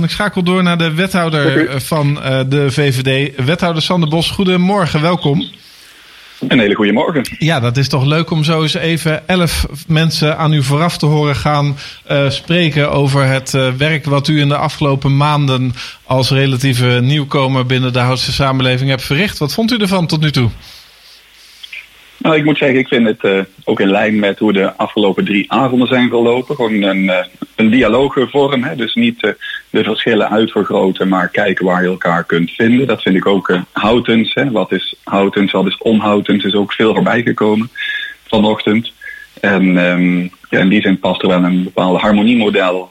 Ik schakel door naar de wethouder eh, van uh, de VVD, wethouder Sander Bos. Goedemorgen, welkom. Een hele goede morgen. Ja, dat is toch leuk om zo eens even elf mensen aan u vooraf te horen gaan uh, spreken over het uh, werk wat u in de afgelopen maanden als relatieve nieuwkomer binnen de Houtse samenleving hebt verricht. Wat vond u ervan tot nu toe? Nou, ik moet zeggen, ik vind het uh, ook in lijn met hoe de afgelopen drie avonden zijn verlopen. Gewoon een, uh, een dialoogvorm. Hè? Dus niet uh, de verschillen uitvergroten, maar kijken waar je elkaar kunt vinden. Dat vind ik ook houtens. Hè? Wat is houtens, wat is onhoutens, is ook veel voorbij gekomen vanochtend. En um, ja, in die zin past er wel een bepaalde harmoniemodel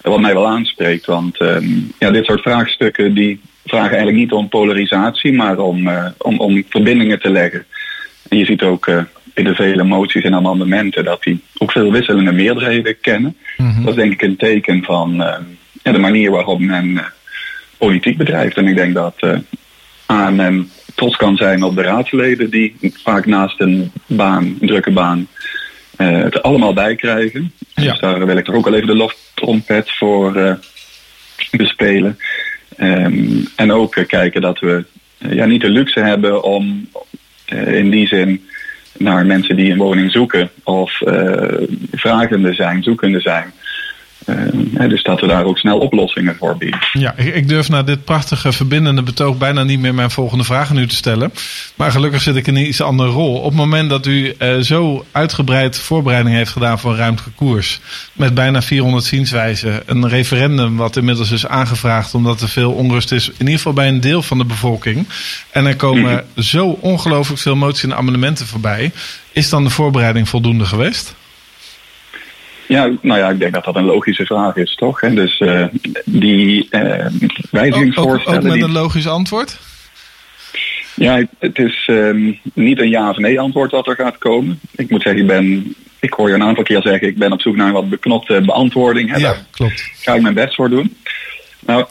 wat mij wel aanspreekt. Want um, ja, dit soort vraagstukken die vragen eigenlijk niet om polarisatie, maar om, om, om verbindingen te leggen. Je ziet ook uh, in de vele moties en amendementen dat die ook veel wisselende meerderheden kennen. Mm-hmm. Dat is denk ik een teken van uh, ja, de manier waarop men uh, politiek bedrijft. En ik denk dat ANM trots kan zijn op de raadsleden die vaak naast een baan, een drukke baan, het er allemaal bij krijgen. Ja. Dus daar wil ik toch ook al even de loftrompet voor bespelen. Um, en ook kijken dat we ja, niet de luxe hebben om in die zin naar mensen die een woning zoeken of uh, vragende zijn, zoekende zijn. Uh, dus dat we daar ook snel oplossingen voor bieden. Ja, ik durf na dit prachtige verbindende betoog bijna niet meer mijn volgende vraag aan u te stellen. Maar gelukkig zit ik in een iets andere rol. Op het moment dat u uh, zo uitgebreid voorbereiding heeft gedaan voor ruimtelijke koers. Met bijna 400 zienswijzen. Een referendum wat inmiddels is aangevraagd omdat er veel onrust is. In ieder geval bij een deel van de bevolking. En er komen mm-hmm. zo ongelooflijk veel moties en amendementen voorbij. Is dan de voorbereiding voldoende geweest? Ja, nou ja, ik denk dat dat een logische vraag is, toch? En dus uh, die uh, wijzigingsvoorstellen... Ook, ook met een logisch antwoord? Ja, het is um, niet een ja of nee antwoord wat er gaat komen. Ik moet zeggen, ik ben... Ik hoor je een aantal keer zeggen, ik ben op zoek naar een wat beknopte beantwoording. Hè? Ja, Daar klopt. ga ik mijn best voor doen. Nou,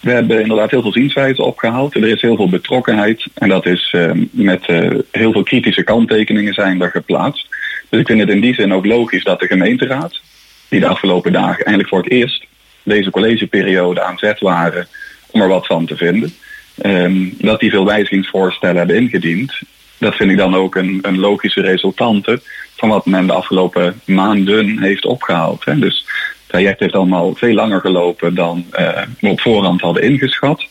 we hebben inderdaad heel veel zienswijzen opgehaald. Er is heel veel betrokkenheid. En dat is uh, met uh, heel veel kritische kanttekeningen zijn er geplaatst. Dus ik vind het in die zin ook logisch dat de gemeenteraad, die de afgelopen dagen eigenlijk voor het eerst deze collegeperiode aan zet waren om er wat van te vinden, um, dat die veel wijzigingsvoorstellen hebben ingediend. Dat vind ik dan ook een, een logische resultante van wat men de afgelopen maanden heeft opgehaald. Hè. Dus het traject heeft allemaal veel langer gelopen dan uh, we op voorhand hadden ingeschat.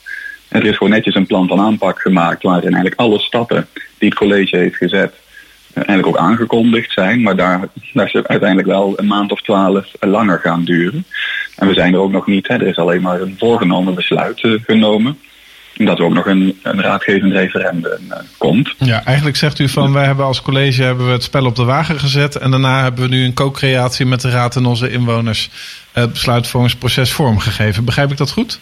En er is gewoon netjes een plan van aanpak gemaakt waarin eigenlijk alle stappen die het college heeft gezet eigenlijk ook aangekondigd zijn, maar daar, daar is uiteindelijk wel een maand of twaalf langer gaan duren. En we zijn er ook nog niet, hè. er is alleen maar een voorgenomen besluit uh, genomen. Dat er ook nog een, een raadgevend referendum uh, komt. Ja, eigenlijk zegt u van wij hebben als college hebben we het spel op de wagen gezet. En daarna hebben we nu een co-creatie met de raad en onze inwoners het besluitvormingsproces vormgegeven. Begrijp ik dat goed?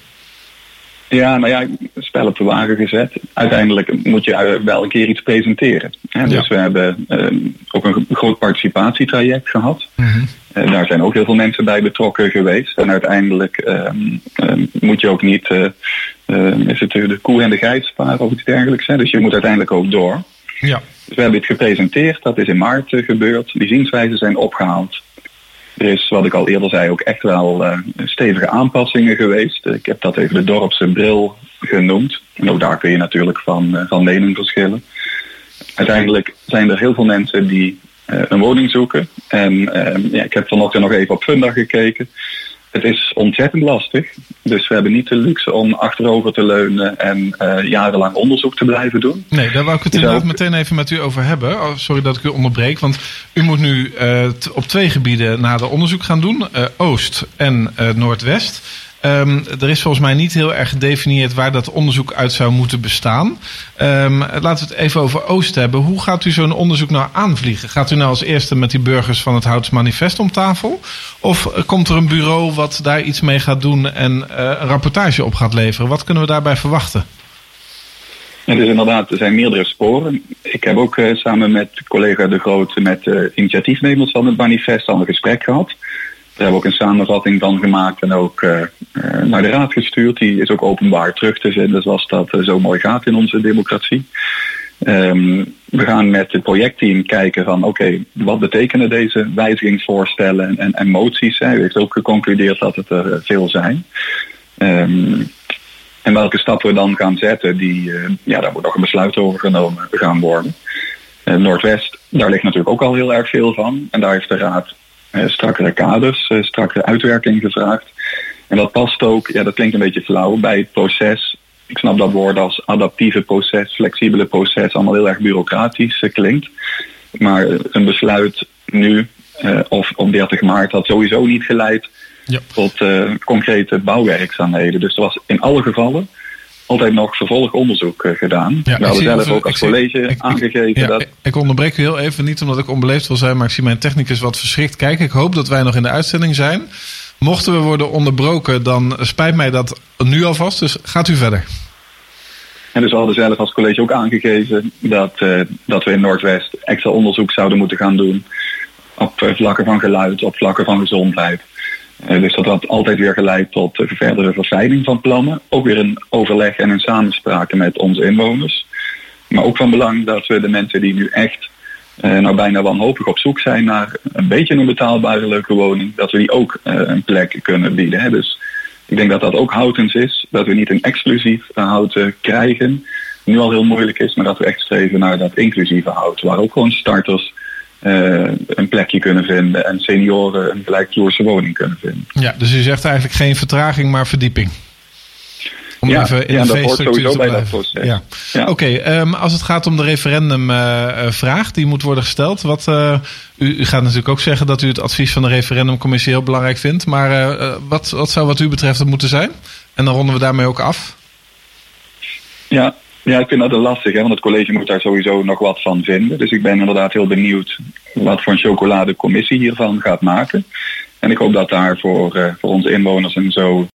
Ja, nou ja, spel op de wagen gezet. Uiteindelijk moet je wel een keer iets presenteren. Hè? Dus ja. we hebben uh, ook een groot participatietraject gehad. Mm-hmm. Uh, daar zijn ook heel veel mensen bij betrokken geweest. En uiteindelijk um, um, moet je ook niet uh, is het de koe en de geit sparen of iets dergelijks. Hè? Dus je moet uiteindelijk ook door. Ja. Dus we hebben dit gepresenteerd. Dat is in maart gebeurd. Die zienswijzen zijn opgehaald. Er is, wat ik al eerder zei, ook echt wel uh, stevige aanpassingen geweest. Ik heb dat even de dorpse bril genoemd. En ook daar kun je natuurlijk van, uh, van mening verschillen. Uiteindelijk zijn er heel veel mensen die uh, een woning zoeken. En ja, ik heb vanochtend nog even op Funda gekeken. Het is ontzettend lastig. Dus we hebben niet de luxe om achterover te leunen en uh, jarenlang onderzoek te blijven doen. Nee, daar wou ik het inderdaad meteen even met u over hebben. Oh, sorry dat ik u onderbreek, want u moet nu uh, op twee gebieden nader onderzoek gaan doen: uh, Oost en Noordwest. Um, er is volgens mij niet heel erg gedefinieerd waar dat onderzoek uit zou moeten bestaan. Um, laten we het even over Oost hebben. Hoe gaat u zo'n onderzoek nou aanvliegen? Gaat u nou als eerste met die burgers van het Houts Manifest om tafel? Of komt er een bureau wat daar iets mee gaat doen en uh, een rapportage op gaat leveren? Wat kunnen we daarbij verwachten? Het is inderdaad, er zijn meerdere sporen. Ik heb ook uh, samen met collega De Groot met uh, initiatiefnemers van het manifest al een gesprek gehad. Daar hebben we ook een samenvatting van gemaakt en ook uh, uh, naar de raad gestuurd. Die is ook openbaar terug te vinden zoals dat uh, zo mooi gaat in onze democratie. Um, we gaan met het projectteam kijken van oké, wat betekenen deze wijzigingsvoorstellen en, en moties? Hè? U heeft ook geconcludeerd dat het er veel zijn. Ehm, en welke stappen we dan gaan zetten, die, ja, daar moet nog een besluit over genomen gaan worden. Noordwest, daar ligt natuurlijk ook al heel erg veel van. En daar heeft de Raad strakkere kaders, strakkere uitwerking gevraagd. En dat past ook, ja, dat klinkt een beetje flauw, bij het proces. Ik snap dat woord als adaptieve proces, flexibele proces, allemaal heel erg bureaucratisch klinkt. Maar een besluit nu uh, of op 30 maart had sowieso niet geleid ja. tot uh, concrete bouwwerkzaamheden. Dus er was in alle gevallen altijd nog vervolgonderzoek uh, gedaan. Ja, We hadden zelf ook als college aangegeven ja, dat... Ik onderbreek u heel even, niet omdat ik onbeleefd wil zijn, maar ik zie mijn technicus wat verschrikt kijken. Ik hoop dat wij nog in de uitzending zijn. Mochten we worden onderbroken, dan spijt mij dat nu alvast. Dus gaat u verder. En dus we hadden zelf als college ook aangegeven dat, uh, dat we in Noordwest extra onderzoek zouden moeten gaan doen. Op uh, vlakken van geluid, op vlakken van gezondheid. Uh, dus dat had altijd weer geleid tot verdere verfijning van plannen. Ook weer een overleg en een samenspraak met onze inwoners. Maar ook van belang dat we de mensen die nu echt nou bijna wanhopig op zoek zijn naar een beetje een betaalbare leuke woning, dat we die ook een plek kunnen bieden. Hè. Dus ik denk dat dat ook houtens is. Dat we niet een exclusief houten krijgen. Nu al heel moeilijk is, maar dat we echt streven naar dat inclusieve hout. Waar ook gewoon starters uh, een plekje kunnen vinden en senioren een gelijkvloerse woning kunnen vinden. Ja, dus u zegt eigenlijk geen vertraging, maar verdieping. Om ja, even in ja, de dat sowieso bij dat proces. Ja. ja. Oké, okay, um, als het gaat om de referendumvraag uh, die moet worden gesteld. Wat, uh, u, u, gaat natuurlijk ook zeggen dat u het advies van de referendumcommissie heel belangrijk vindt. Maar uh, wat, wat zou wat u betreft het moeten zijn? En dan ronden we daarmee ook af. Ja, ja, ik vind dat lastig, hè, want het college moet daar sowieso nog wat van vinden. Dus ik ben inderdaad heel benieuwd wat voor een chocoladecommissie hiervan gaat maken. En ik hoop dat daar voor, uh, voor onze inwoners en zo